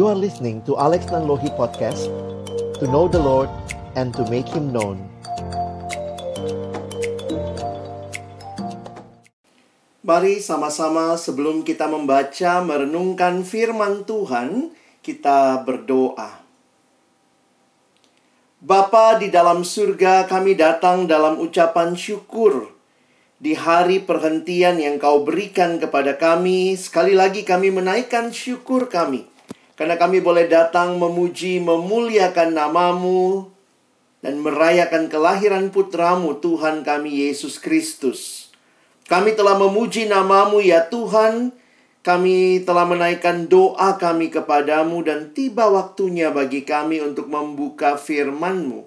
You are listening to Alex Nanlohi Podcast To know the Lord and to make Him known. Mari sama-sama sebelum kita membaca merenungkan firman Tuhan Kita berdoa. Bapa di dalam surga kami datang dalam ucapan syukur. Di hari perhentian yang kau berikan kepada kami, sekali lagi kami menaikkan syukur kami. Karena kami boleh datang memuji, memuliakan namamu, dan merayakan kelahiran putramu Tuhan kami Yesus Kristus. Kami telah memuji namamu ya Tuhan, kami telah menaikkan doa kami kepadamu dan tiba waktunya bagi kami untuk membuka firman-Mu.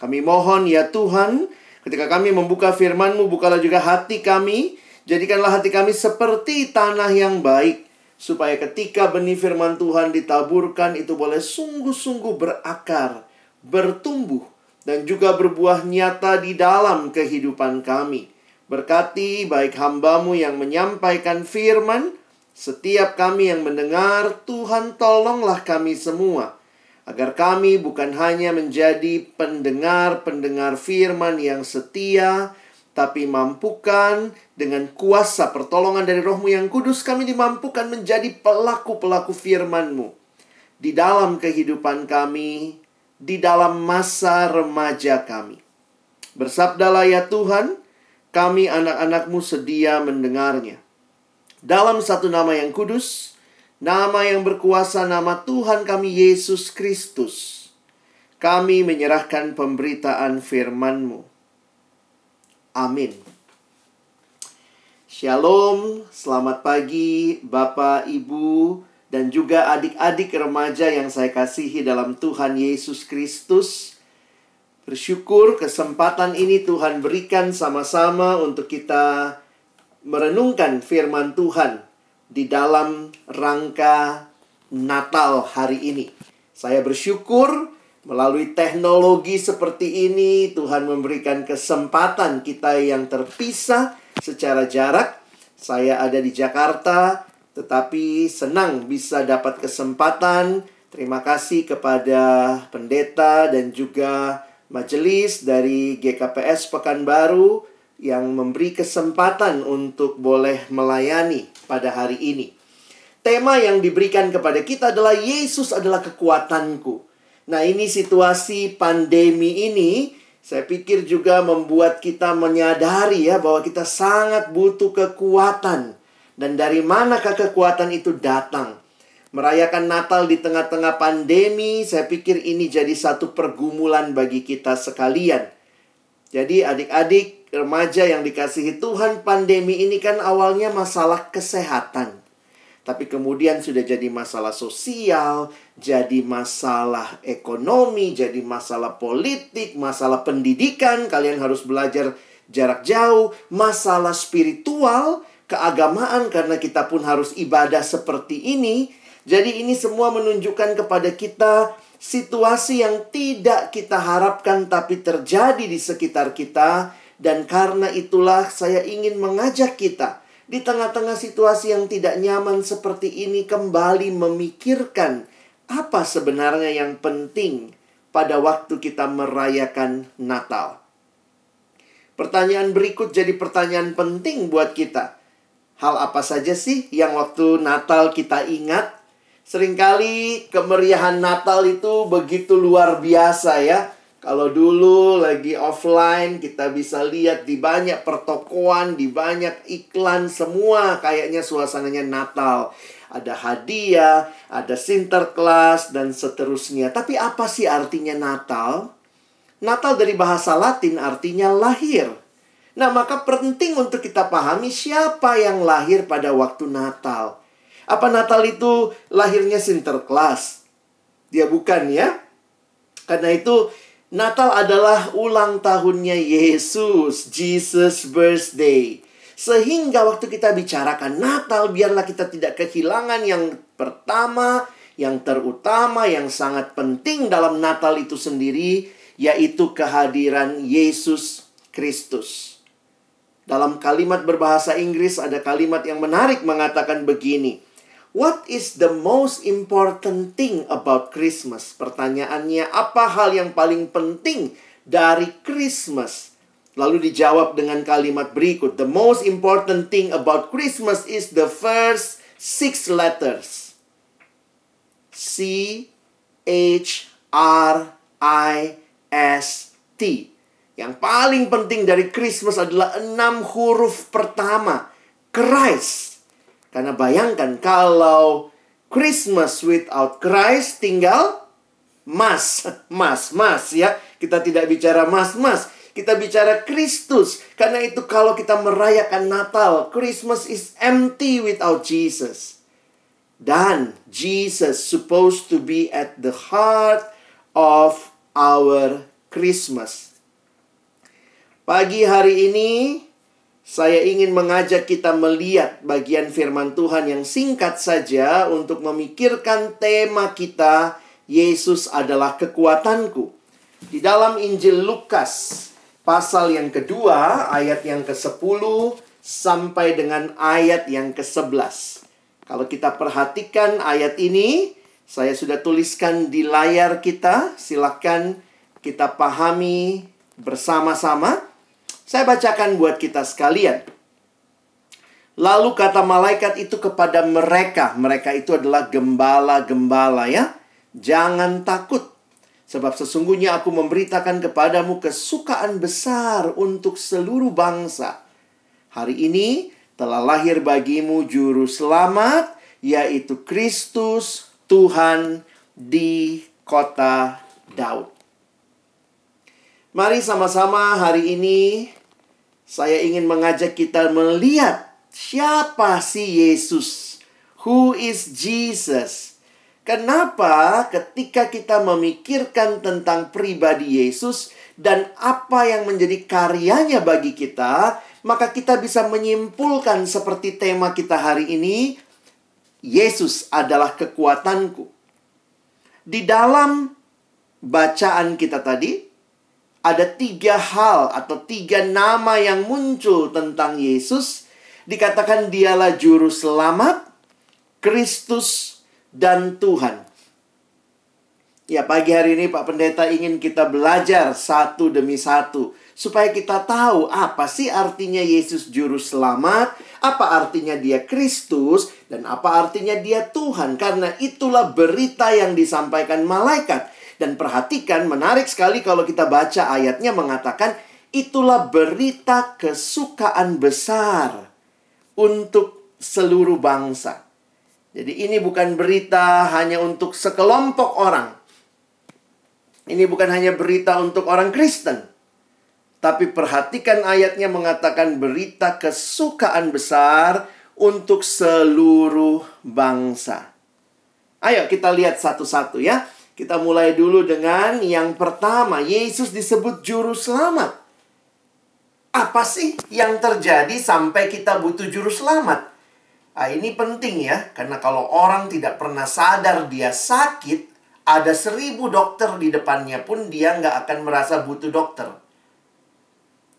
Kami mohon ya Tuhan, Ketika kami membuka firman-Mu, bukalah juga hati kami. Jadikanlah hati kami seperti tanah yang baik. Supaya ketika benih firman Tuhan ditaburkan, itu boleh sungguh-sungguh berakar, bertumbuh, dan juga berbuah nyata di dalam kehidupan kami. Berkati baik hambamu yang menyampaikan firman, setiap kami yang mendengar, Tuhan tolonglah kami semua agar kami bukan hanya menjadi pendengar-pendengar firman yang setia, tapi mampukan dengan kuasa pertolongan dari rohmu yang kudus kami dimampukan menjadi pelaku-pelaku firmanmu di dalam kehidupan kami, di dalam masa remaja kami. Bersabdalah ya Tuhan, kami anak-anakmu sedia mendengarnya. Dalam satu nama yang kudus, nama yang berkuasa, nama Tuhan kami Yesus Kristus. Kami menyerahkan pemberitaan firman-Mu. Amin. Shalom, selamat pagi Bapak, Ibu, dan juga adik-adik remaja yang saya kasihi dalam Tuhan Yesus Kristus. Bersyukur kesempatan ini Tuhan berikan sama-sama untuk kita merenungkan firman Tuhan di dalam rangka Natal hari ini. Saya bersyukur melalui teknologi seperti ini Tuhan memberikan kesempatan kita yang terpisah secara jarak. Saya ada di Jakarta tetapi senang bisa dapat kesempatan. Terima kasih kepada pendeta dan juga majelis dari GKPS Pekanbaru yang memberi kesempatan untuk boleh melayani pada hari ini. Tema yang diberikan kepada kita adalah Yesus adalah kekuatanku. Nah, ini situasi pandemi ini saya pikir juga membuat kita menyadari ya bahwa kita sangat butuh kekuatan. Dan dari manakah kekuatan itu datang? Merayakan Natal di tengah-tengah pandemi, saya pikir ini jadi satu pergumulan bagi kita sekalian. Jadi adik-adik remaja yang dikasihi Tuhan, pandemi ini kan awalnya masalah kesehatan. Tapi kemudian sudah jadi masalah sosial, jadi masalah ekonomi, jadi masalah politik, masalah pendidikan, kalian harus belajar jarak jauh, masalah spiritual, keagamaan karena kita pun harus ibadah seperti ini. Jadi ini semua menunjukkan kepada kita situasi yang tidak kita harapkan tapi terjadi di sekitar kita dan karena itulah saya ingin mengajak kita di tengah-tengah situasi yang tidak nyaman seperti ini kembali memikirkan apa sebenarnya yang penting pada waktu kita merayakan Natal. Pertanyaan berikut jadi pertanyaan penting buat kita. Hal apa saja sih yang waktu Natal kita ingat? Seringkali kemeriahan Natal itu begitu luar biasa ya kalau dulu lagi offline, kita bisa lihat di banyak pertokoan, di banyak iklan, semua kayaknya suasananya Natal. Ada hadiah, ada sinterklas, dan seterusnya. Tapi apa sih artinya Natal? Natal dari bahasa Latin artinya lahir. Nah, maka penting untuk kita pahami siapa yang lahir pada waktu Natal. Apa Natal itu lahirnya sinterklas? Dia bukan ya. Karena itu Natal adalah ulang tahunnya Yesus, Jesus birthday. Sehingga waktu kita bicarakan Natal, biarlah kita tidak kehilangan yang pertama, yang terutama, yang sangat penting dalam Natal itu sendiri, yaitu kehadiran Yesus Kristus. Dalam kalimat berbahasa Inggris ada kalimat yang menarik mengatakan begini. What is the most important thing about Christmas? Pertanyaannya, apa hal yang paling penting dari Christmas? Lalu dijawab dengan kalimat berikut. The most important thing about Christmas is the first six letters. C H R I S T. Yang paling penting dari Christmas adalah enam huruf pertama. Christ. Karena bayangkan kalau Christmas without Christ tinggal mas, mas, mas ya. Kita tidak bicara mas, mas. Kita bicara Kristus. Karena itu kalau kita merayakan Natal, Christmas is empty without Jesus. Dan Jesus supposed to be at the heart of our Christmas. Pagi hari ini saya ingin mengajak kita melihat bagian firman Tuhan yang singkat saja untuk memikirkan tema kita, Yesus adalah kekuatanku. Di dalam Injil Lukas, pasal yang kedua, ayat yang ke-10 sampai dengan ayat yang ke-11. Kalau kita perhatikan ayat ini, saya sudah tuliskan di layar kita. Silakan kita pahami bersama-sama. Saya bacakan buat kita sekalian. Lalu kata malaikat itu kepada mereka, mereka itu adalah gembala-gembala ya. Jangan takut, sebab sesungguhnya aku memberitakan kepadamu kesukaan besar untuk seluruh bangsa. Hari ini telah lahir bagimu juru selamat, yaitu Kristus Tuhan di kota Daud. Mari sama-sama hari ini saya ingin mengajak kita melihat siapa sih Yesus. Who is Jesus? Kenapa ketika kita memikirkan tentang pribadi Yesus dan apa yang menjadi karyanya bagi kita, maka kita bisa menyimpulkan seperti tema kita hari ini, Yesus adalah kekuatanku. Di dalam bacaan kita tadi, ada tiga hal atau tiga nama yang muncul tentang Yesus. Dikatakan dialah juru selamat, Kristus, dan Tuhan. Ya, pagi hari ini Pak Pendeta ingin kita belajar satu demi satu. Supaya kita tahu apa sih artinya Yesus Juru Selamat, apa artinya dia Kristus, dan apa artinya dia Tuhan. Karena itulah berita yang disampaikan malaikat. Dan perhatikan, menarik sekali kalau kita baca ayatnya mengatakan, itulah berita kesukaan besar untuk seluruh bangsa. Jadi ini bukan berita hanya untuk sekelompok orang. Ini bukan hanya berita untuk orang Kristen. Tapi perhatikan ayatnya mengatakan berita kesukaan besar untuk seluruh bangsa. Ayo kita lihat satu-satu ya. Kita mulai dulu dengan yang pertama, Yesus disebut juru selamat. Apa sih yang terjadi sampai kita butuh juru selamat? Nah, ini penting ya, karena kalau orang tidak pernah sadar dia sakit, ada seribu dokter di depannya pun dia nggak akan merasa butuh dokter.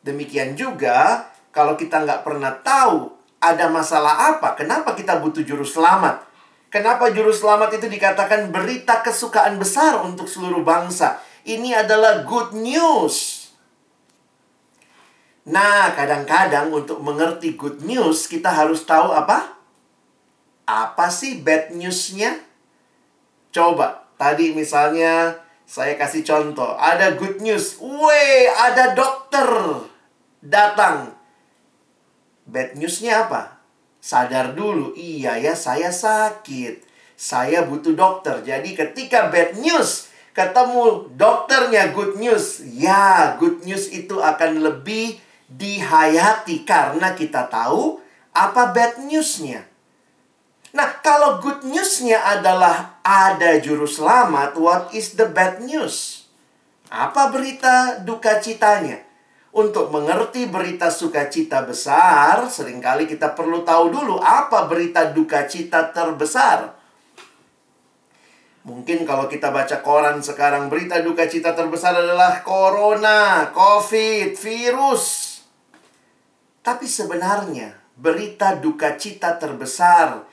Demikian juga, kalau kita nggak pernah tahu ada masalah apa, kenapa kita butuh juru selamat? Kenapa juru selamat itu dikatakan berita kesukaan besar untuk seluruh bangsa? Ini adalah good news. Nah, kadang-kadang untuk mengerti good news, kita harus tahu apa? Apa sih bad newsnya? Coba, tadi misalnya saya kasih contoh. Ada good news. Weh, ada dokter datang. Bad newsnya apa? Sadar dulu, iya ya saya sakit. Saya butuh dokter. Jadi ketika bad news ketemu dokternya good news, ya good news itu akan lebih dihayati karena kita tahu apa bad newsnya. Nah, kalau good newsnya adalah ada juru selamat, what is the bad news? Apa berita duka citanya? Untuk mengerti berita sukacita besar, sering kali kita perlu tahu dulu apa berita duka cita terbesar. Mungkin kalau kita baca koran sekarang, berita duka cita terbesar adalah corona, covid, virus. Tapi sebenarnya berita duka cita terbesar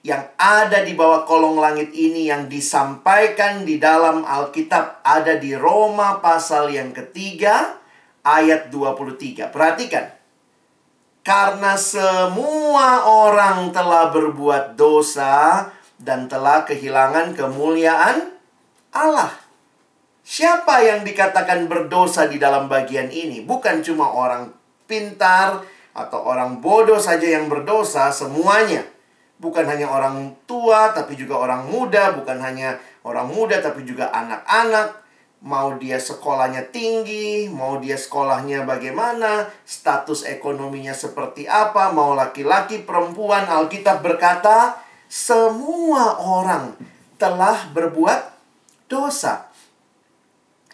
yang ada di bawah kolong langit ini yang disampaikan di dalam Alkitab ada di Roma pasal yang ketiga ayat 23. Perhatikan. Karena semua orang telah berbuat dosa dan telah kehilangan kemuliaan Allah. Siapa yang dikatakan berdosa di dalam bagian ini? Bukan cuma orang pintar atau orang bodoh saja yang berdosa, semuanya bukan hanya orang tua, tapi juga orang muda, bukan hanya orang muda, tapi juga anak-anak. Mau dia sekolahnya tinggi, mau dia sekolahnya bagaimana, status ekonominya seperti apa, mau laki-laki, perempuan, Alkitab berkata, semua orang telah berbuat dosa.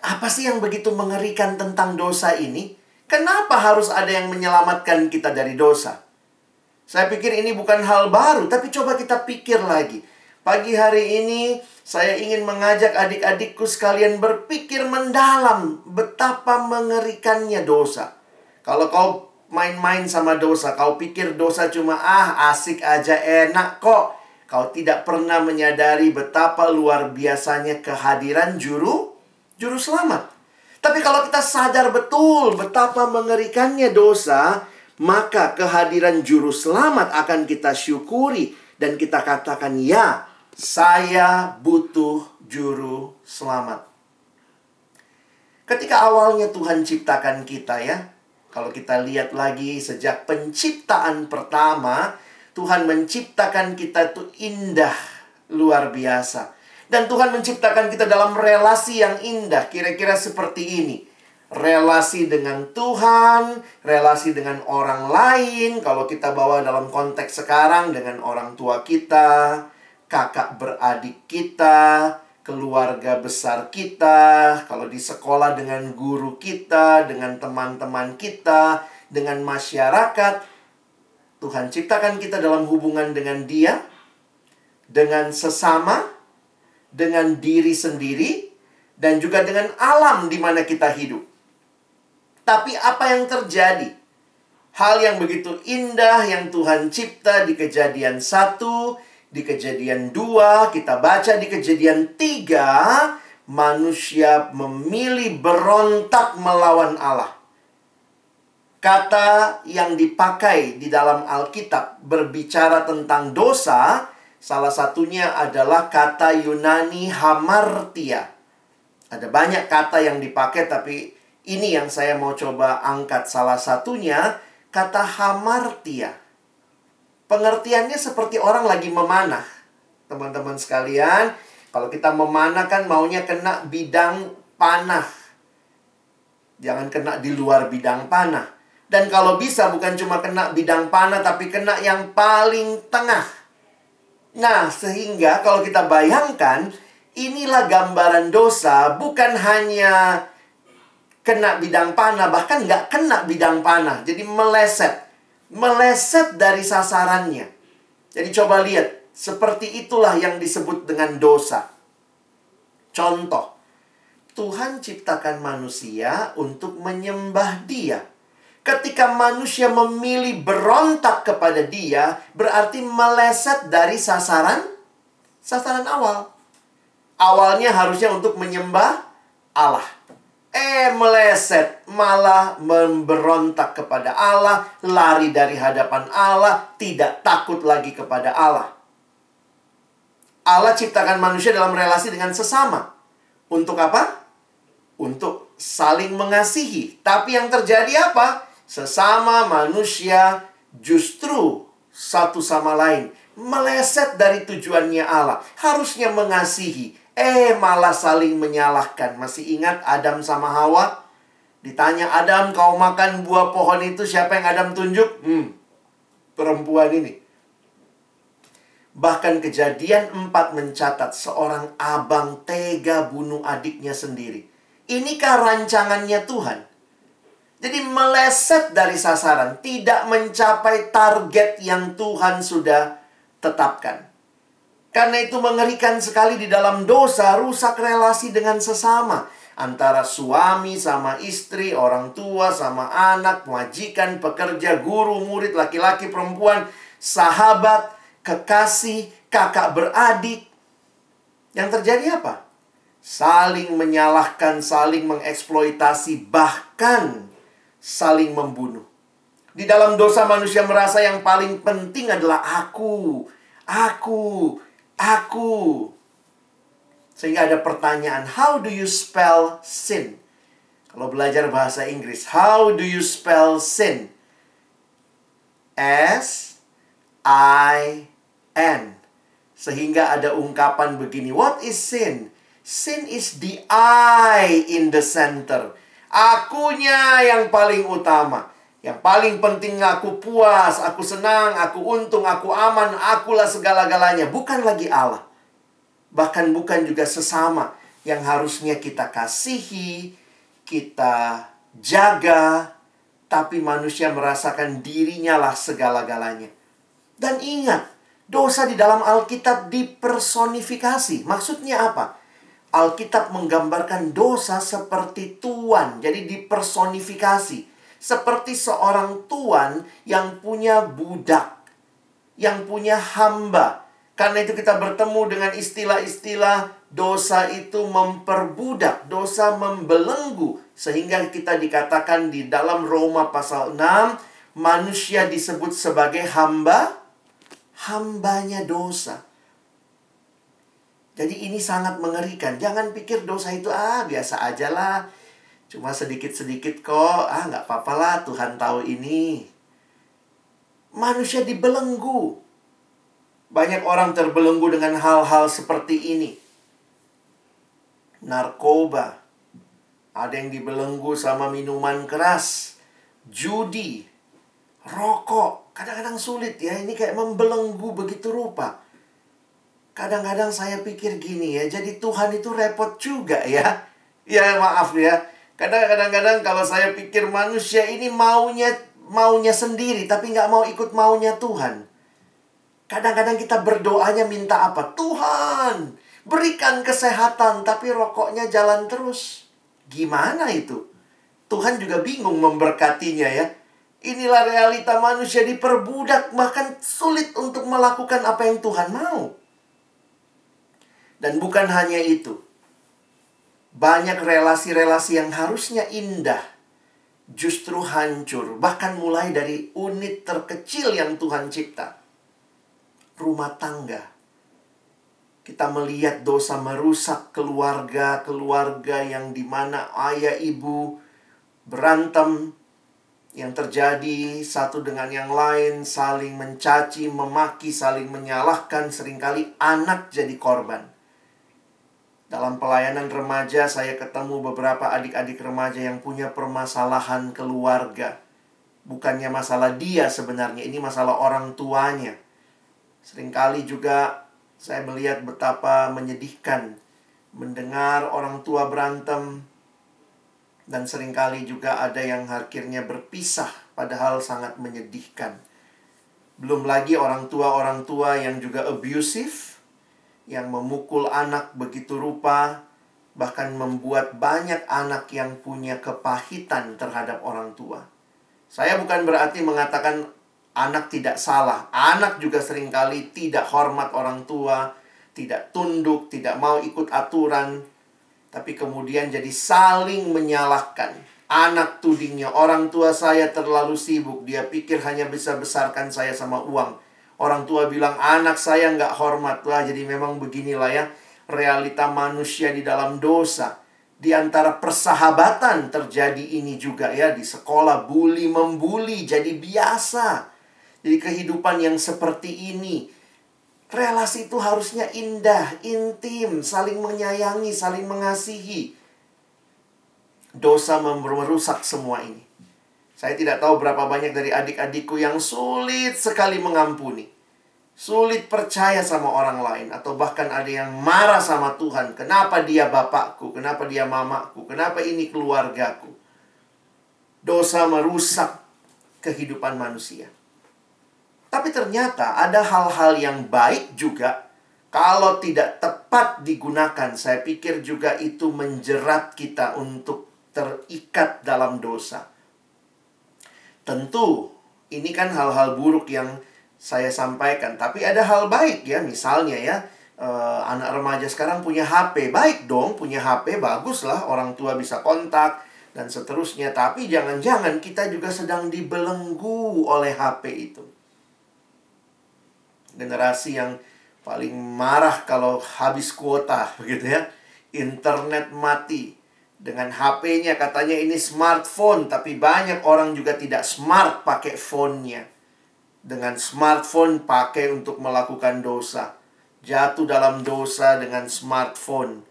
Apa sih yang begitu mengerikan tentang dosa ini? Kenapa harus ada yang menyelamatkan kita dari dosa? Saya pikir ini bukan hal baru, tapi coba kita pikir lagi. Pagi hari ini saya ingin mengajak adik-adikku sekalian berpikir mendalam betapa mengerikannya dosa. Kalau kau main-main sama dosa, kau pikir dosa cuma ah asik aja enak kok. Kau tidak pernah menyadari betapa luar biasanya kehadiran juru juru selamat. Tapi kalau kita sadar betul betapa mengerikannya dosa, maka kehadiran juru selamat akan kita syukuri dan kita katakan ya, saya butuh juru selamat. Ketika awalnya Tuhan ciptakan kita ya, kalau kita lihat lagi sejak penciptaan pertama, Tuhan menciptakan kita itu indah, luar biasa. Dan Tuhan menciptakan kita dalam relasi yang indah, kira-kira seperti ini relasi dengan Tuhan, relasi dengan orang lain. Kalau kita bawa dalam konteks sekarang dengan orang tua kita, kakak beradik kita, keluarga besar kita, kalau di sekolah dengan guru kita, dengan teman-teman kita, dengan masyarakat. Tuhan ciptakan kita dalam hubungan dengan Dia, dengan sesama, dengan diri sendiri, dan juga dengan alam di mana kita hidup. Tapi apa yang terjadi? Hal yang begitu indah yang Tuhan cipta di kejadian satu, di kejadian dua, kita baca di kejadian tiga, manusia memilih berontak melawan Allah. Kata yang dipakai di dalam Alkitab berbicara tentang dosa, salah satunya adalah kata Yunani hamartia. Ada banyak kata yang dipakai tapi ini yang saya mau coba angkat salah satunya, kata hamartia. Pengertiannya seperti orang lagi memanah. Teman-teman sekalian, kalau kita memanah kan maunya kena bidang panah. Jangan kena di luar bidang panah. Dan kalau bisa bukan cuma kena bidang panah, tapi kena yang paling tengah. Nah, sehingga kalau kita bayangkan, inilah gambaran dosa bukan hanya kena bidang panah, bahkan nggak kena bidang panah. Jadi meleset. Meleset dari sasarannya. Jadi coba lihat, seperti itulah yang disebut dengan dosa. Contoh, Tuhan ciptakan manusia untuk menyembah dia. Ketika manusia memilih berontak kepada dia, berarti meleset dari sasaran sasaran awal. Awalnya harusnya untuk menyembah Allah. Eh meleset, malah memberontak kepada Allah, lari dari hadapan Allah, tidak takut lagi kepada Allah. Allah ciptakan manusia dalam relasi dengan sesama. Untuk apa? Untuk saling mengasihi. Tapi yang terjadi apa? Sesama manusia justru satu sama lain meleset dari tujuannya Allah. Harusnya mengasihi, Eh, malah saling menyalahkan. Masih ingat Adam sama Hawa? Ditanya Adam, kau makan buah pohon itu siapa yang Adam tunjuk? Hmm, perempuan ini. Bahkan kejadian 4 mencatat seorang abang tega bunuh adiknya sendiri. Inikah rancangannya Tuhan? Jadi meleset dari sasaran, tidak mencapai target yang Tuhan sudah tetapkan. Karena itu mengerikan sekali di dalam dosa, rusak relasi dengan sesama. Antara suami sama istri, orang tua sama anak, majikan, pekerja, guru, murid, laki-laki, perempuan, sahabat, kekasih, kakak beradik. Yang terjadi apa? Saling menyalahkan, saling mengeksploitasi, bahkan saling membunuh. Di dalam dosa manusia merasa yang paling penting adalah aku, aku, aku. Sehingga ada pertanyaan, how do you spell sin? Kalau belajar bahasa Inggris, how do you spell sin? S I N. Sehingga ada ungkapan begini, what is sin? Sin is the I in the center. Akunya yang paling utama. Yang paling penting aku puas, aku senang, aku untung, aku aman, akulah segala-galanya. Bukan lagi Allah. Bahkan bukan juga sesama yang harusnya kita kasihi, kita jaga, tapi manusia merasakan dirinya lah segala-galanya. Dan ingat, dosa di dalam Alkitab dipersonifikasi. Maksudnya apa? Alkitab menggambarkan dosa seperti tuan, jadi dipersonifikasi seperti seorang tuan yang punya budak, yang punya hamba. Karena itu kita bertemu dengan istilah-istilah dosa itu memperbudak, dosa membelenggu. Sehingga kita dikatakan di dalam Roma pasal 6, manusia disebut sebagai hamba, hambanya dosa. Jadi ini sangat mengerikan. Jangan pikir dosa itu ah biasa aja lah Cuma sedikit-sedikit kok, ah nggak apa-apa lah Tuhan tahu ini. Manusia dibelenggu. Banyak orang terbelenggu dengan hal-hal seperti ini. Narkoba. Ada yang dibelenggu sama minuman keras. Judi. Rokok. Kadang-kadang sulit ya, ini kayak membelenggu begitu rupa. Kadang-kadang saya pikir gini ya, jadi Tuhan itu repot juga ya. Ya maaf ya, Kadang-kadang kalau saya pikir manusia ini maunya maunya sendiri tapi nggak mau ikut maunya Tuhan. Kadang-kadang kita berdoanya minta apa? Tuhan, berikan kesehatan tapi rokoknya jalan terus. Gimana itu? Tuhan juga bingung memberkatinya ya. Inilah realita manusia diperbudak bahkan sulit untuk melakukan apa yang Tuhan mau. Dan bukan hanya itu banyak relasi-relasi yang harusnya indah justru hancur, bahkan mulai dari unit terkecil yang Tuhan cipta. Rumah tangga. Kita melihat dosa merusak keluarga-keluarga yang di mana ayah ibu berantem yang terjadi satu dengan yang lain, saling mencaci, memaki, saling menyalahkan, sering kali anak jadi korban. Dalam pelayanan remaja, saya ketemu beberapa adik-adik remaja yang punya permasalahan keluarga. Bukannya masalah dia sebenarnya, ini masalah orang tuanya. Seringkali juga saya melihat betapa menyedihkan mendengar orang tua berantem dan sering kali juga ada yang akhirnya berpisah padahal sangat menyedihkan. Belum lagi orang tua-orang tua yang juga abusive yang memukul anak begitu rupa, bahkan membuat banyak anak yang punya kepahitan terhadap orang tua. Saya bukan berarti mengatakan anak tidak salah. Anak juga sering kali tidak hormat orang tua, tidak tunduk, tidak mau ikut aturan, tapi kemudian jadi saling menyalahkan. Anak tudingnya, orang tua saya terlalu sibuk, dia pikir hanya bisa besarkan saya sama uang Orang tua bilang anak saya nggak hormat. lah jadi memang beginilah ya realita manusia di dalam dosa. Di antara persahabatan terjadi ini juga ya di sekolah bully membuli jadi biasa. Jadi kehidupan yang seperti ini relasi itu harusnya indah, intim, saling menyayangi, saling mengasihi. Dosa merusak semua ini. Saya tidak tahu berapa banyak dari adik-adikku yang sulit sekali mengampuni. Sulit percaya sama orang lain. Atau bahkan ada yang marah sama Tuhan. Kenapa dia bapakku? Kenapa dia mamaku? Kenapa ini keluargaku? Dosa merusak kehidupan manusia. Tapi ternyata ada hal-hal yang baik juga kalau tidak tepat digunakan, saya pikir juga itu menjerat kita untuk terikat dalam dosa. Tentu, ini kan hal-hal buruk yang saya sampaikan. Tapi ada hal baik ya, misalnya ya, uh, anak remaja sekarang punya HP. Baik dong, punya HP, bagus lah. Orang tua bisa kontak, dan seterusnya. Tapi jangan-jangan kita juga sedang dibelenggu oleh HP itu. Generasi yang paling marah kalau habis kuota, begitu ya. Internet mati. Dengan HP-nya katanya ini smartphone, tapi banyak orang juga tidak smart pakai phone-nya dengan smartphone pakai untuk melakukan dosa. Jatuh dalam dosa dengan smartphone.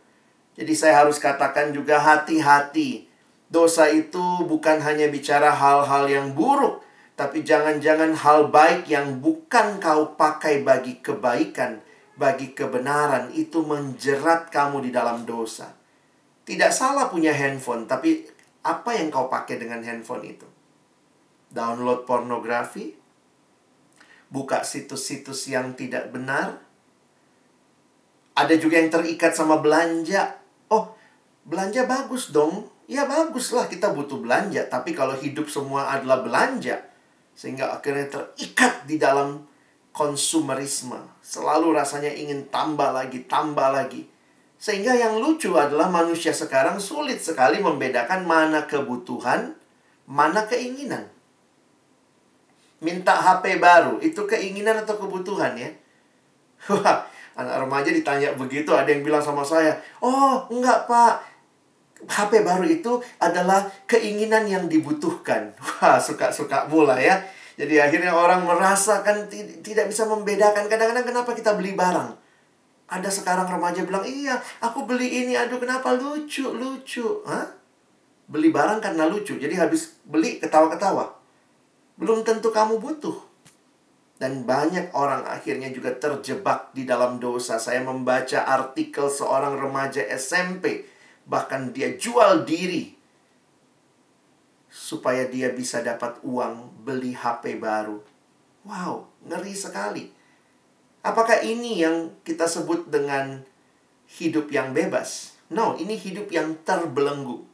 Jadi saya harus katakan juga hati-hati. Dosa itu bukan hanya bicara hal-hal yang buruk, tapi jangan-jangan hal baik yang bukan kau pakai bagi kebaikan, bagi kebenaran itu menjerat kamu di dalam dosa. Tidak salah punya handphone, tapi apa yang kau pakai dengan handphone itu? Download pornografi, buka situs-situs yang tidak benar. Ada juga yang terikat sama belanja. Oh, belanja bagus dong. Ya baguslah kita butuh belanja, tapi kalau hidup semua adalah belanja, sehingga akhirnya terikat di dalam konsumerisme. Selalu rasanya ingin tambah lagi, tambah lagi. Sehingga yang lucu adalah manusia sekarang sulit sekali membedakan mana kebutuhan, mana keinginan minta HP baru, itu keinginan atau kebutuhan ya? Wah, anak remaja ditanya begitu, ada yang bilang sama saya, "Oh, enggak, Pak. HP baru itu adalah keinginan yang dibutuhkan." Wah, suka-suka mula ya. Jadi akhirnya orang merasakan tidak bisa membedakan. Kadang-kadang kenapa kita beli barang? Ada sekarang remaja bilang, iya, aku beli ini. Aduh, kenapa lucu, lucu. Hah? Beli barang karena lucu. Jadi habis beli ketawa-ketawa belum tentu kamu butuh. Dan banyak orang akhirnya juga terjebak di dalam dosa. Saya membaca artikel seorang remaja SMP, bahkan dia jual diri supaya dia bisa dapat uang beli HP baru. Wow, ngeri sekali. Apakah ini yang kita sebut dengan hidup yang bebas? No, ini hidup yang terbelenggu.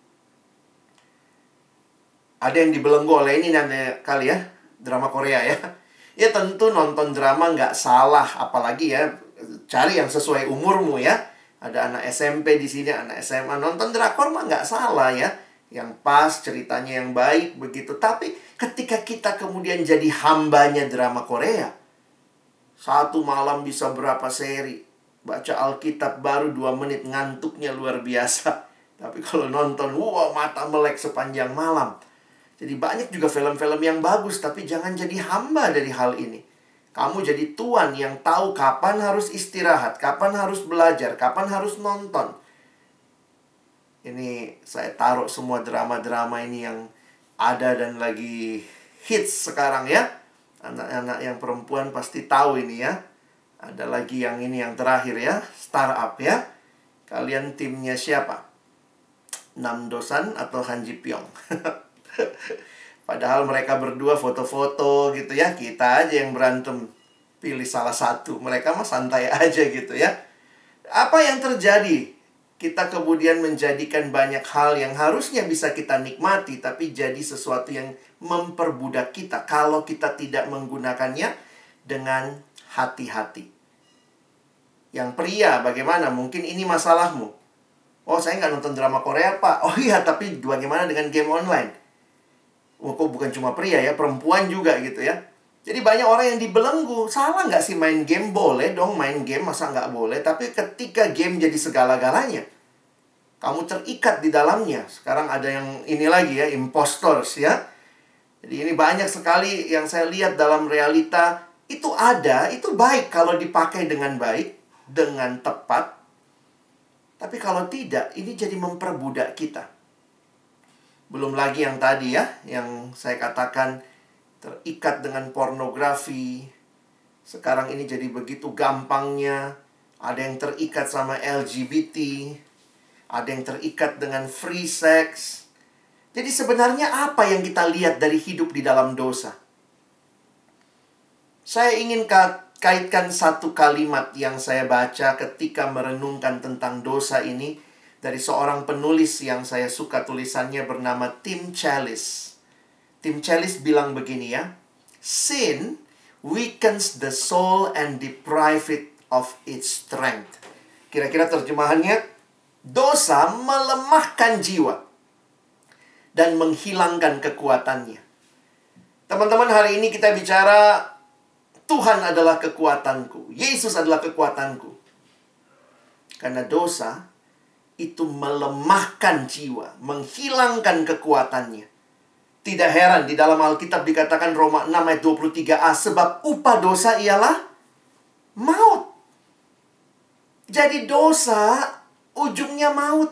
Ada yang dibelenggu oleh ini namanya kali ya, drama Korea ya. Ya tentu nonton drama nggak salah, apalagi ya cari yang sesuai umurmu ya. Ada anak SMP di sini, anak SMA nonton drakor mah nggak salah ya. Yang pas ceritanya yang baik begitu. Tapi ketika kita kemudian jadi hambanya drama Korea, satu malam bisa berapa seri, baca Alkitab baru dua menit ngantuknya luar biasa. Tapi kalau nonton, wow mata melek sepanjang malam. Jadi banyak juga film-film yang bagus, tapi jangan jadi hamba dari hal ini. Kamu jadi tuan yang tahu kapan harus istirahat, kapan harus belajar, kapan harus nonton. Ini saya taruh semua drama-drama ini yang ada dan lagi hits sekarang ya. Anak-anak yang perempuan pasti tahu ini ya. Ada lagi yang ini yang terakhir ya, startup ya. Kalian timnya siapa? Nam Dosan atau Han Ji Pyong? Padahal mereka berdua foto-foto gitu ya, kita aja yang berantem pilih salah satu. Mereka mah santai aja gitu ya. Apa yang terjadi? Kita kemudian menjadikan banyak hal yang harusnya bisa kita nikmati, tapi jadi sesuatu yang memperbudak kita kalau kita tidak menggunakannya dengan hati-hati. Yang pria, bagaimana? Mungkin ini masalahmu. Oh, saya nggak nonton drama Korea, Pak. Oh iya, tapi bagaimana dengan game online? oh, kok bukan cuma pria ya, perempuan juga gitu ya. Jadi banyak orang yang dibelenggu. Salah nggak sih main game? Boleh dong main game, masa nggak boleh. Tapi ketika game jadi segala-galanya, kamu terikat di dalamnya. Sekarang ada yang ini lagi ya, impostors ya. Jadi ini banyak sekali yang saya lihat dalam realita. Itu ada, itu baik kalau dipakai dengan baik, dengan tepat. Tapi kalau tidak, ini jadi memperbudak kita. Belum lagi yang tadi ya, yang saya katakan terikat dengan pornografi. Sekarang ini jadi begitu gampangnya. Ada yang terikat sama LGBT. Ada yang terikat dengan free sex. Jadi sebenarnya apa yang kita lihat dari hidup di dalam dosa? Saya ingin kaitkan satu kalimat yang saya baca ketika merenungkan tentang dosa ini dari seorang penulis yang saya suka tulisannya bernama Tim Chalice. Tim Chalice bilang begini ya, sin weakens the soul and deprive it of its strength. Kira-kira terjemahannya, dosa melemahkan jiwa dan menghilangkan kekuatannya. Teman-teman, hari ini kita bicara Tuhan adalah kekuatanku, Yesus adalah kekuatanku. Karena dosa itu melemahkan jiwa, menghilangkan kekuatannya. Tidak heran di dalam Alkitab dikatakan Roma 6 ayat 23a sebab upah dosa ialah maut. Jadi dosa ujungnya maut.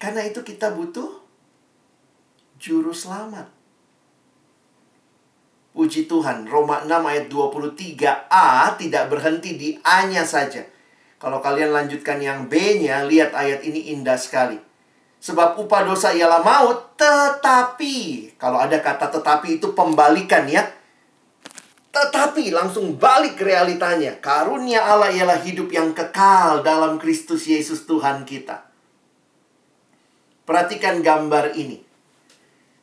Karena itu kita butuh juru selamat. Puji Tuhan, Roma 6 ayat 23a tidak berhenti di A-nya saja. Kalau kalian lanjutkan yang B-nya, lihat ayat ini indah sekali. Sebab upah dosa ialah maut, tetapi kalau ada kata tetapi itu pembalikan ya. Tetapi langsung balik realitanya. Karunia Allah ialah hidup yang kekal dalam Kristus Yesus Tuhan kita. Perhatikan gambar ini.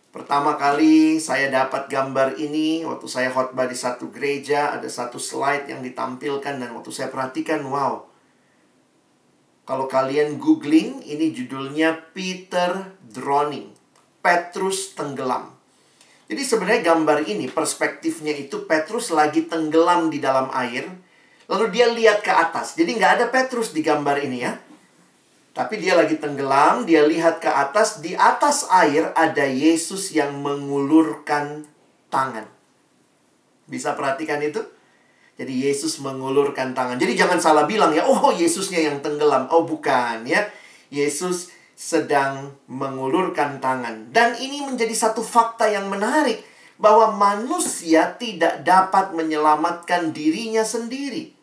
Pertama kali saya dapat gambar ini waktu saya khotbah di satu gereja, ada satu slide yang ditampilkan dan waktu saya perhatikan, wow, kalau kalian googling, ini judulnya Peter Drowning. Petrus tenggelam. Jadi sebenarnya gambar ini, perspektifnya itu Petrus lagi tenggelam di dalam air. Lalu dia lihat ke atas. Jadi nggak ada Petrus di gambar ini ya. Tapi dia lagi tenggelam, dia lihat ke atas. Di atas air ada Yesus yang mengulurkan tangan. Bisa perhatikan itu? Jadi Yesus mengulurkan tangan. Jadi jangan salah bilang ya, oh Yesusnya yang tenggelam. Oh bukan ya. Yesus sedang mengulurkan tangan. Dan ini menjadi satu fakta yang menarik. Bahwa manusia tidak dapat menyelamatkan dirinya sendiri.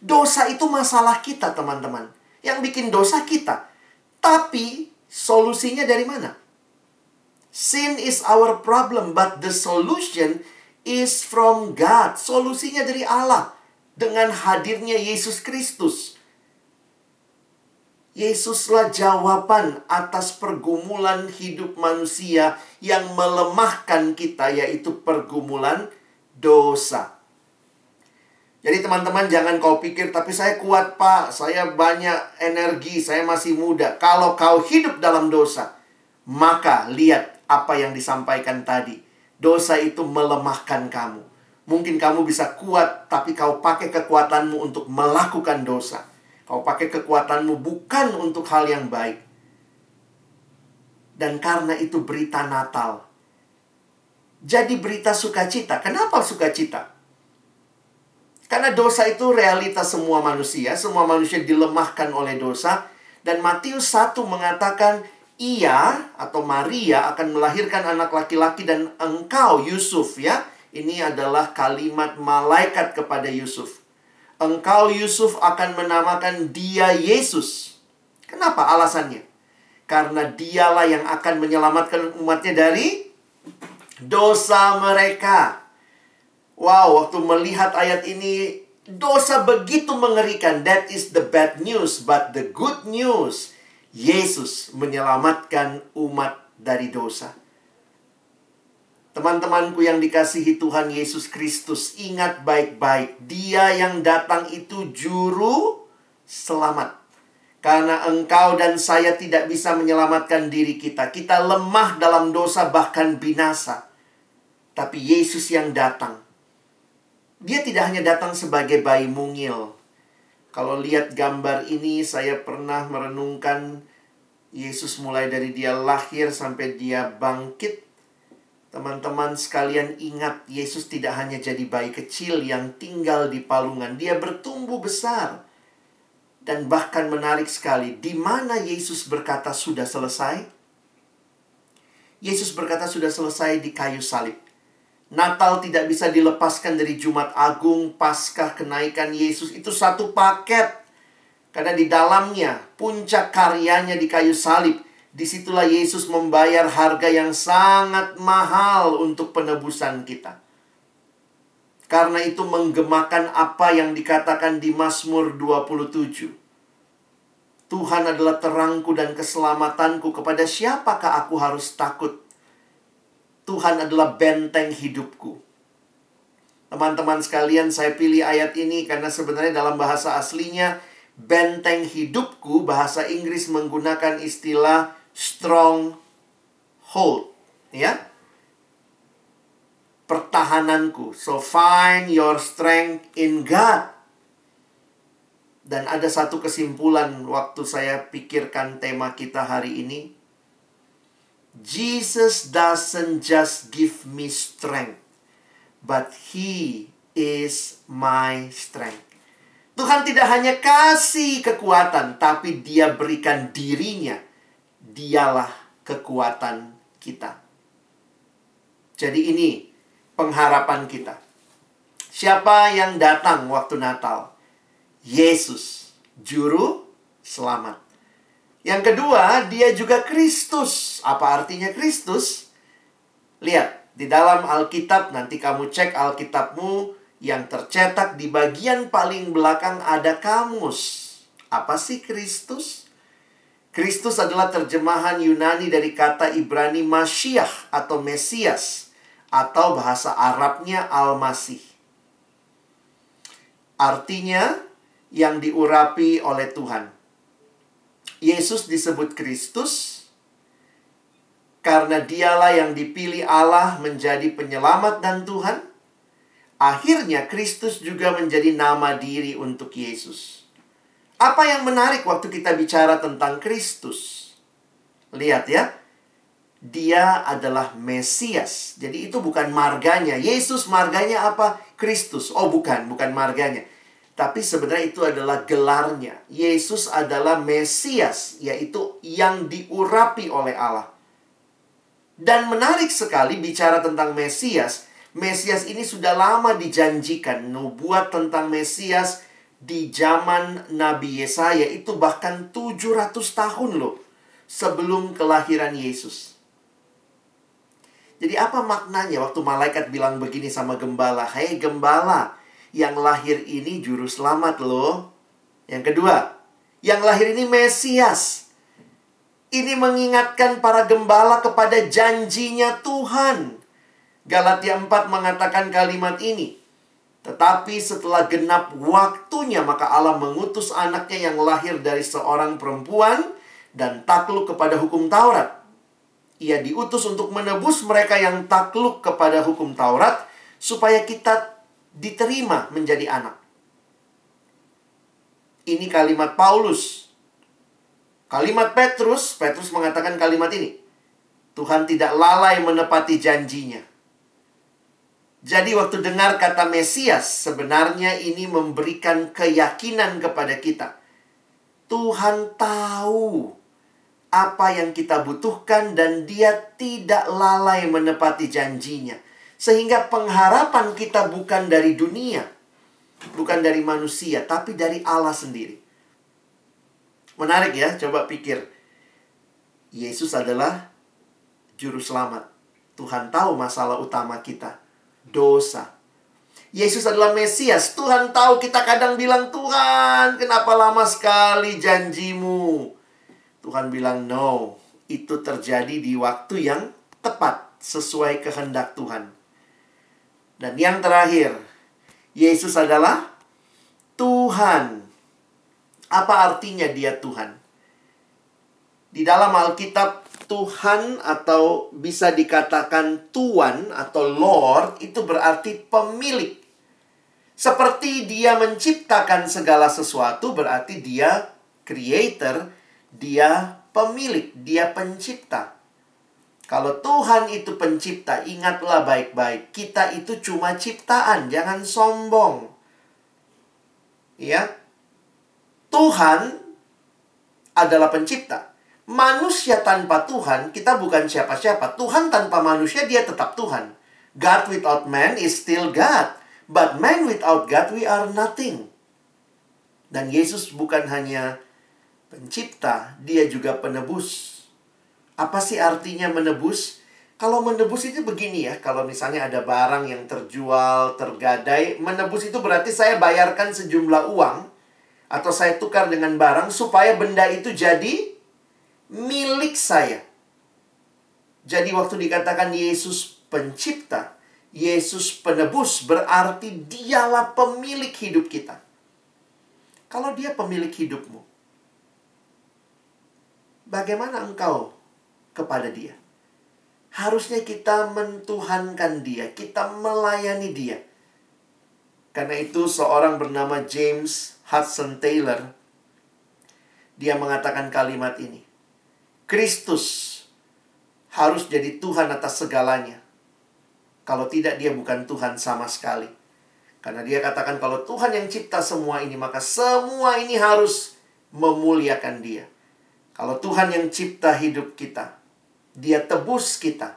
Dosa itu masalah kita teman-teman. Yang bikin dosa kita. Tapi solusinya dari mana? Sin is our problem, but the solution is from God. Solusinya dari Allah dengan hadirnya Yesus Kristus. Yesuslah jawaban atas pergumulan hidup manusia yang melemahkan kita yaitu pergumulan dosa. Jadi teman-teman jangan kau pikir tapi saya kuat pak, saya banyak energi, saya masih muda. Kalau kau hidup dalam dosa, maka lihat apa yang disampaikan tadi Dosa itu melemahkan kamu. Mungkin kamu bisa kuat, tapi kau pakai kekuatanmu untuk melakukan dosa. Kau pakai kekuatanmu bukan untuk hal yang baik. Dan karena itu berita Natal. Jadi berita sukacita. Kenapa sukacita? Karena dosa itu realitas semua manusia. Semua manusia dilemahkan oleh dosa. Dan Matius 1 mengatakan, ia atau Maria akan melahirkan anak laki-laki dan engkau Yusuf ya. Ini adalah kalimat malaikat kepada Yusuf. Engkau Yusuf akan menamakan dia Yesus. Kenapa alasannya? Karena dialah yang akan menyelamatkan umatnya dari dosa mereka. Wow, waktu melihat ayat ini, dosa begitu mengerikan. That is the bad news, but the good news Yesus menyelamatkan umat dari dosa. Teman-temanku yang dikasihi Tuhan Yesus Kristus, ingat baik-baik, Dia yang datang itu juru selamat. Karena engkau dan saya tidak bisa menyelamatkan diri kita. Kita lemah dalam dosa bahkan binasa. Tapi Yesus yang datang. Dia tidak hanya datang sebagai bayi mungil, kalau lihat gambar ini, saya pernah merenungkan Yesus mulai dari dia lahir sampai dia bangkit. Teman-teman sekalian ingat, Yesus tidak hanya jadi bayi kecil yang tinggal di palungan. Dia bertumbuh besar. Dan bahkan menarik sekali, di mana Yesus berkata sudah selesai? Yesus berkata sudah selesai di kayu salib. Natal tidak bisa dilepaskan dari Jumat Agung, Paskah, kenaikan Yesus. Itu satu paket. Karena di dalamnya, puncak karyanya di kayu salib. Di situlah Yesus membayar harga yang sangat mahal untuk penebusan kita. Karena itu menggemakan apa yang dikatakan di Mazmur 27. Tuhan adalah terangku dan keselamatanku. Kepada siapakah aku harus takut? Tuhan adalah benteng hidupku. Teman-teman sekalian, saya pilih ayat ini karena sebenarnya dalam bahasa aslinya benteng hidupku bahasa Inggris menggunakan istilah strong hold, ya. Pertahananku. So find your strength in God. Dan ada satu kesimpulan waktu saya pikirkan tema kita hari ini. Jesus doesn't just give me strength but He is my strength. Tuhan tidak hanya kasih kekuatan, tapi Dia berikan dirinya. Dialah kekuatan kita. Jadi ini pengharapan kita. Siapa yang datang waktu Natal? Yesus, juru selamat. Yang kedua, dia juga Kristus. Apa artinya Kristus? Lihat, di dalam Alkitab, nanti kamu cek Alkitabmu yang tercetak di bagian paling belakang ada kamus. Apa sih Kristus? Kristus adalah terjemahan Yunani dari kata Ibrani Masyiah atau Mesias atau bahasa Arabnya Al-Masih. Artinya yang diurapi oleh Tuhan. Yesus disebut Kristus karena dialah yang dipilih Allah menjadi penyelamat dan Tuhan, akhirnya Kristus juga menjadi nama diri untuk Yesus. Apa yang menarik waktu kita bicara tentang Kristus? Lihat ya, dia adalah Mesias. Jadi itu bukan marganya. Yesus marganya apa? Kristus. Oh bukan, bukan marganya. Tapi sebenarnya itu adalah gelarnya. Yesus adalah Mesias, yaitu yang diurapi oleh Allah. Dan menarik sekali bicara tentang Mesias. Mesias ini sudah lama dijanjikan. Nubuat tentang Mesias di zaman Nabi Yesaya itu bahkan 700 tahun loh. Sebelum kelahiran Yesus. Jadi apa maknanya waktu malaikat bilang begini sama gembala? Hei gembala, yang lahir ini juru selamat loh. Yang kedua, yang lahir ini Mesias. Ini mengingatkan para gembala kepada janjinya Tuhan. Galatia 4 mengatakan kalimat ini. Tetapi setelah genap waktunya maka Allah mengutus anaknya yang lahir dari seorang perempuan dan takluk kepada hukum Taurat. Ia diutus untuk menebus mereka yang takluk kepada hukum Taurat supaya kita diterima menjadi anak. Ini kalimat Paulus Kalimat Petrus, Petrus mengatakan kalimat ini. Tuhan tidak lalai menepati janjinya. Jadi waktu dengar kata Mesias, sebenarnya ini memberikan keyakinan kepada kita. Tuhan tahu apa yang kita butuhkan dan dia tidak lalai menepati janjinya. Sehingga pengharapan kita bukan dari dunia, bukan dari manusia, tapi dari Allah sendiri. Menarik ya, coba pikir. Yesus adalah juru selamat. Tuhan tahu masalah utama kita, dosa. Yesus adalah Mesias. Tuhan tahu kita kadang bilang, "Tuhan, kenapa lama sekali janjimu?" Tuhan bilang, "No, itu terjadi di waktu yang tepat sesuai kehendak Tuhan." Dan yang terakhir, Yesus adalah Tuhan apa artinya dia Tuhan? Di dalam Alkitab, Tuhan atau bisa dikatakan Tuan atau Lord itu berarti pemilik. Seperti dia menciptakan segala sesuatu berarti dia creator, dia pemilik, dia pencipta. Kalau Tuhan itu pencipta, ingatlah baik-baik, kita itu cuma ciptaan, jangan sombong. Ya, Tuhan adalah pencipta. Manusia tanpa Tuhan, kita bukan siapa-siapa. Tuhan tanpa manusia, dia tetap Tuhan. God without man is still God. But man without God, we are nothing. Dan Yesus bukan hanya pencipta, dia juga penebus. Apa sih artinya menebus? Kalau menebus itu begini ya, kalau misalnya ada barang yang terjual, tergadai, menebus itu berarti saya bayarkan sejumlah uang atau saya tukar dengan barang supaya benda itu jadi milik saya. Jadi waktu dikatakan Yesus pencipta, Yesus penebus berarti dialah pemilik hidup kita. Kalau dia pemilik hidupmu, bagaimana engkau kepada dia? Harusnya kita mentuhankan dia, kita melayani dia. Karena itu seorang bernama James Hudson Taylor, dia mengatakan kalimat ini. Kristus harus jadi Tuhan atas segalanya. Kalau tidak dia bukan Tuhan sama sekali. Karena dia katakan kalau Tuhan yang cipta semua ini, maka semua ini harus memuliakan dia. Kalau Tuhan yang cipta hidup kita, dia tebus kita,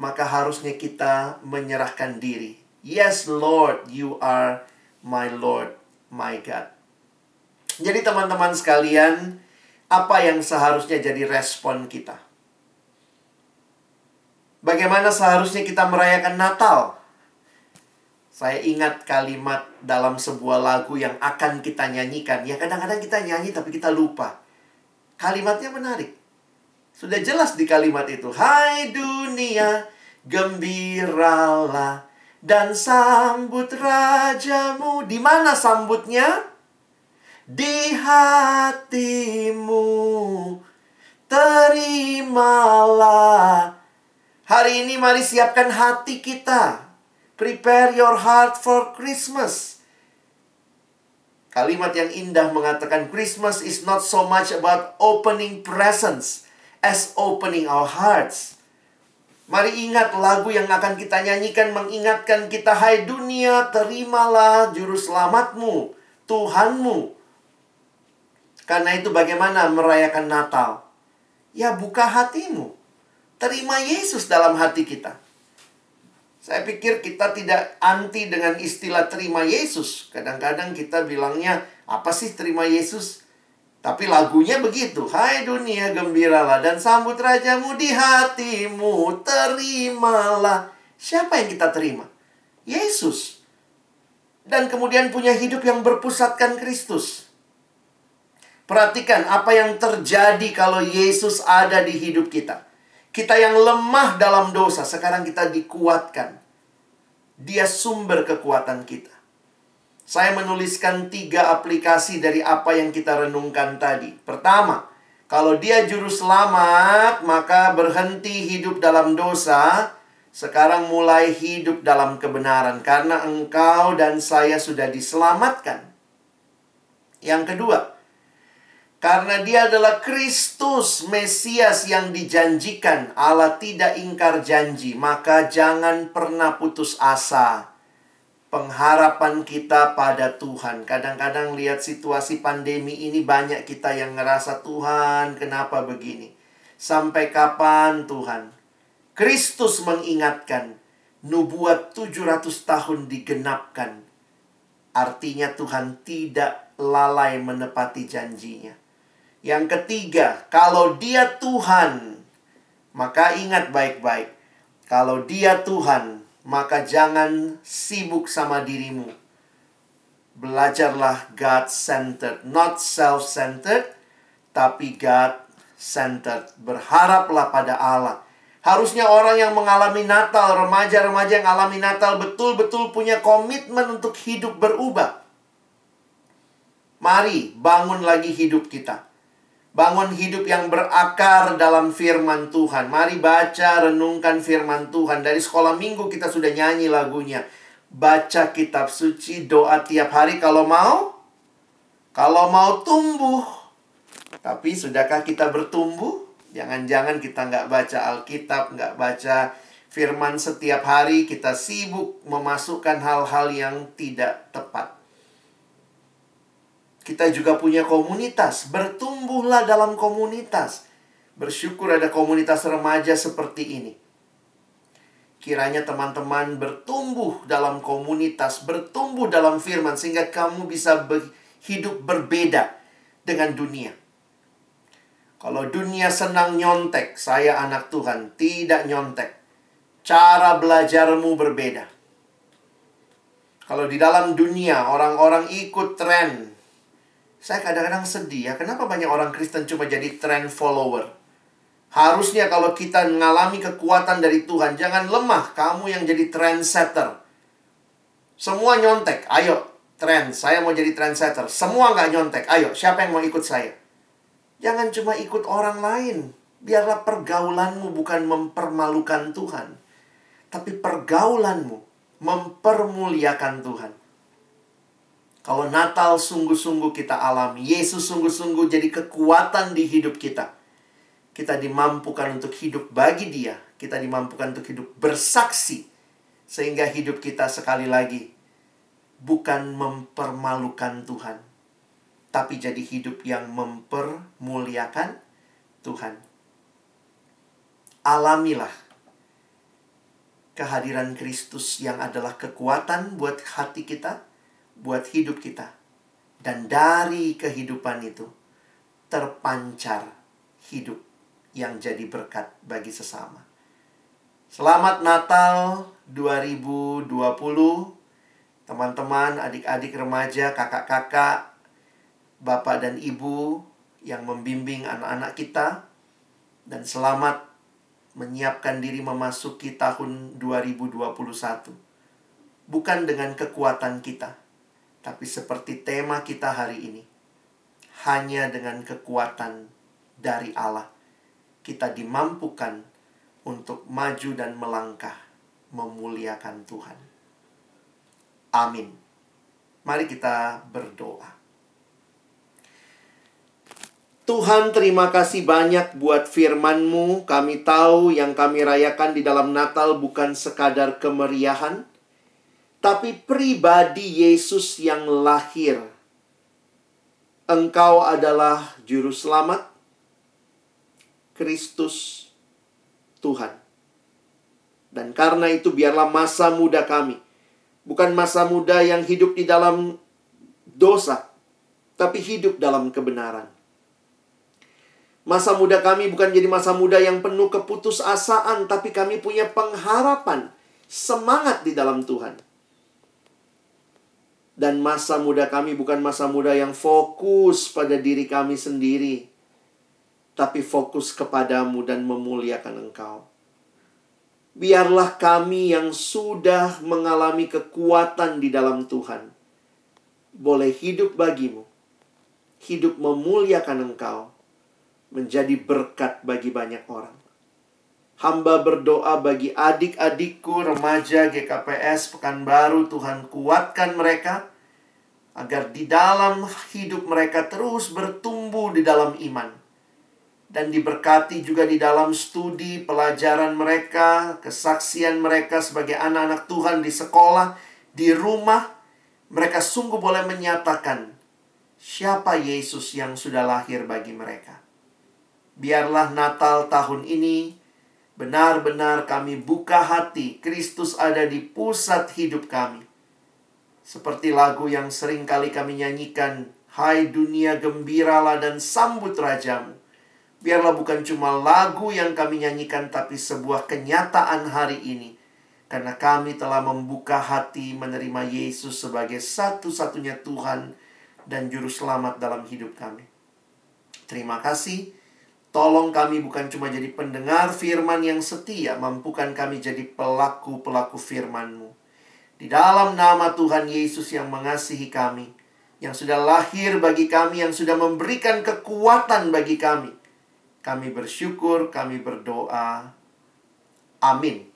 maka harusnya kita menyerahkan diri. Yes, Lord, you are my Lord, my God. Jadi teman-teman sekalian, apa yang seharusnya jadi respon kita? Bagaimana seharusnya kita merayakan Natal? Saya ingat kalimat dalam sebuah lagu yang akan kita nyanyikan. Ya kadang-kadang kita nyanyi tapi kita lupa. Kalimatnya menarik. Sudah jelas di kalimat itu. Hai dunia, gembiralah dan sambut rajamu. Di mana sambutnya? Di hatimu. Terimalah. Hari ini mari siapkan hati kita. Prepare your heart for Christmas. Kalimat yang indah mengatakan Christmas is not so much about opening presents as opening our hearts. Mari ingat lagu yang akan kita nyanyikan mengingatkan kita hai dunia terimalah juru selamatmu, Tuhanmu. Karena itu bagaimana merayakan Natal? Ya buka hatimu. Terima Yesus dalam hati kita. Saya pikir kita tidak anti dengan istilah terima Yesus. Kadang-kadang kita bilangnya, apa sih terima Yesus? Tapi lagunya begitu. Hai dunia gembiralah dan sambut rajamu di hatimu. Terimalah. Siapa yang kita terima? Yesus. Dan kemudian punya hidup yang berpusatkan Kristus. Perhatikan apa yang terjadi kalau Yesus ada di hidup kita. Kita yang lemah dalam dosa, sekarang kita dikuatkan. Dia sumber kekuatan kita. Saya menuliskan tiga aplikasi dari apa yang kita renungkan tadi. Pertama, kalau dia juru selamat, maka berhenti hidup dalam dosa. Sekarang mulai hidup dalam kebenaran. Karena engkau dan saya sudah diselamatkan. Yang kedua, karena dia adalah Kristus, Mesias yang dijanjikan. Allah tidak ingkar janji, maka jangan pernah putus asa. Pengharapan kita pada Tuhan. Kadang-kadang lihat situasi pandemi ini banyak kita yang ngerasa Tuhan, kenapa begini? Sampai kapan Tuhan? Kristus mengingatkan, nubuat 700 tahun digenapkan. Artinya Tuhan tidak lalai menepati janjinya. Yang ketiga, kalau dia Tuhan, maka ingat baik-baik. Kalau dia Tuhan, maka jangan sibuk sama dirimu. Belajarlah God-centered, not self-centered, tapi God-centered. Berharaplah pada Allah. Harusnya orang yang mengalami Natal, remaja-remaja yang mengalami Natal betul-betul punya komitmen untuk hidup berubah. Mari bangun lagi hidup kita. Bangun hidup yang berakar dalam firman Tuhan. Mari baca, renungkan firman Tuhan. Dari sekolah minggu kita sudah nyanyi lagunya. Baca kitab suci, doa tiap hari kalau mau. Kalau mau tumbuh. Tapi sudahkah kita bertumbuh? Jangan-jangan kita nggak baca Alkitab, nggak baca firman setiap hari. Kita sibuk memasukkan hal-hal yang tidak tepat. Kita juga punya komunitas. Bertumbuhlah dalam komunitas. Bersyukur ada komunitas remaja seperti ini. Kiranya teman-teman bertumbuh dalam komunitas, bertumbuh dalam firman, sehingga kamu bisa hidup berbeda dengan dunia. Kalau dunia senang nyontek, saya anak Tuhan, tidak nyontek. Cara belajarmu berbeda. Kalau di dalam dunia orang-orang ikut tren, saya kadang-kadang sedih ya, kenapa banyak orang Kristen cuma jadi trend follower? Harusnya kalau kita mengalami kekuatan dari Tuhan, jangan lemah. Kamu yang jadi trendsetter. Semua nyontek. Ayo, trend. Saya mau jadi trendsetter. Semua nggak nyontek. Ayo, siapa yang mau ikut saya? Jangan cuma ikut orang lain. Biarlah pergaulanmu bukan mempermalukan Tuhan. Tapi pergaulanmu mempermuliakan Tuhan. Kalau Natal sungguh-sungguh kita alami, Yesus sungguh-sungguh jadi kekuatan di hidup kita. Kita dimampukan untuk hidup bagi Dia, kita dimampukan untuk hidup bersaksi, sehingga hidup kita sekali lagi bukan mempermalukan Tuhan, tapi jadi hidup yang mempermuliakan Tuhan. Alamilah kehadiran Kristus yang adalah kekuatan buat hati kita, buat hidup kita, dan dari kehidupan itu terpancar hidup yang jadi berkat bagi sesama. Selamat Natal 2020. Teman-teman, adik-adik remaja, kakak-kakak, bapak dan ibu yang membimbing anak-anak kita dan selamat menyiapkan diri memasuki tahun 2021. Bukan dengan kekuatan kita, tapi seperti tema kita hari ini. Hanya dengan kekuatan dari Allah kita dimampukan untuk maju dan melangkah memuliakan Tuhan. Amin. Mari kita berdoa. Tuhan terima kasih banyak buat firman-Mu. Kami tahu yang kami rayakan di dalam Natal bukan sekadar kemeriahan, tapi pribadi Yesus yang lahir. Engkau adalah juru selamat, Kristus Tuhan. Dan karena itu biarlah masa muda kami bukan masa muda yang hidup di dalam dosa, tapi hidup dalam kebenaran. Masa muda kami bukan jadi masa muda yang penuh keputusasaan, tapi kami punya pengharapan, semangat di dalam Tuhan. Dan masa muda kami bukan masa muda yang fokus pada diri kami sendiri, tapi fokus kepadamu dan memuliakan Engkau. Biarlah kami yang sudah mengalami kekuatan di dalam Tuhan, boleh hidup bagimu, hidup memuliakan Engkau, menjadi berkat bagi banyak orang. Hamba berdoa bagi adik-adikku remaja GKPS Pekanbaru, Tuhan kuatkan mereka agar di dalam hidup mereka terus bertumbuh di dalam iman dan diberkati juga di dalam studi pelajaran mereka, kesaksian mereka sebagai anak-anak Tuhan di sekolah, di rumah. Mereka sungguh boleh menyatakan siapa Yesus yang sudah lahir bagi mereka. Biarlah Natal tahun ini benar-benar kami buka hati, Kristus ada di pusat hidup kami. Seperti lagu yang sering kali kami nyanyikan, Hai dunia gembiralah dan sambut rajamu. Biarlah bukan cuma lagu yang kami nyanyikan, tapi sebuah kenyataan hari ini. Karena kami telah membuka hati menerima Yesus sebagai satu-satunya Tuhan dan Juru Selamat dalam hidup kami. Terima kasih. Tolong kami bukan cuma jadi pendengar firman yang setia, mampukan kami jadi pelaku-pelaku firman-Mu. Di dalam nama Tuhan Yesus yang mengasihi kami, yang sudah lahir bagi kami, yang sudah memberikan kekuatan bagi kami kami bersyukur, kami berdoa. Amin.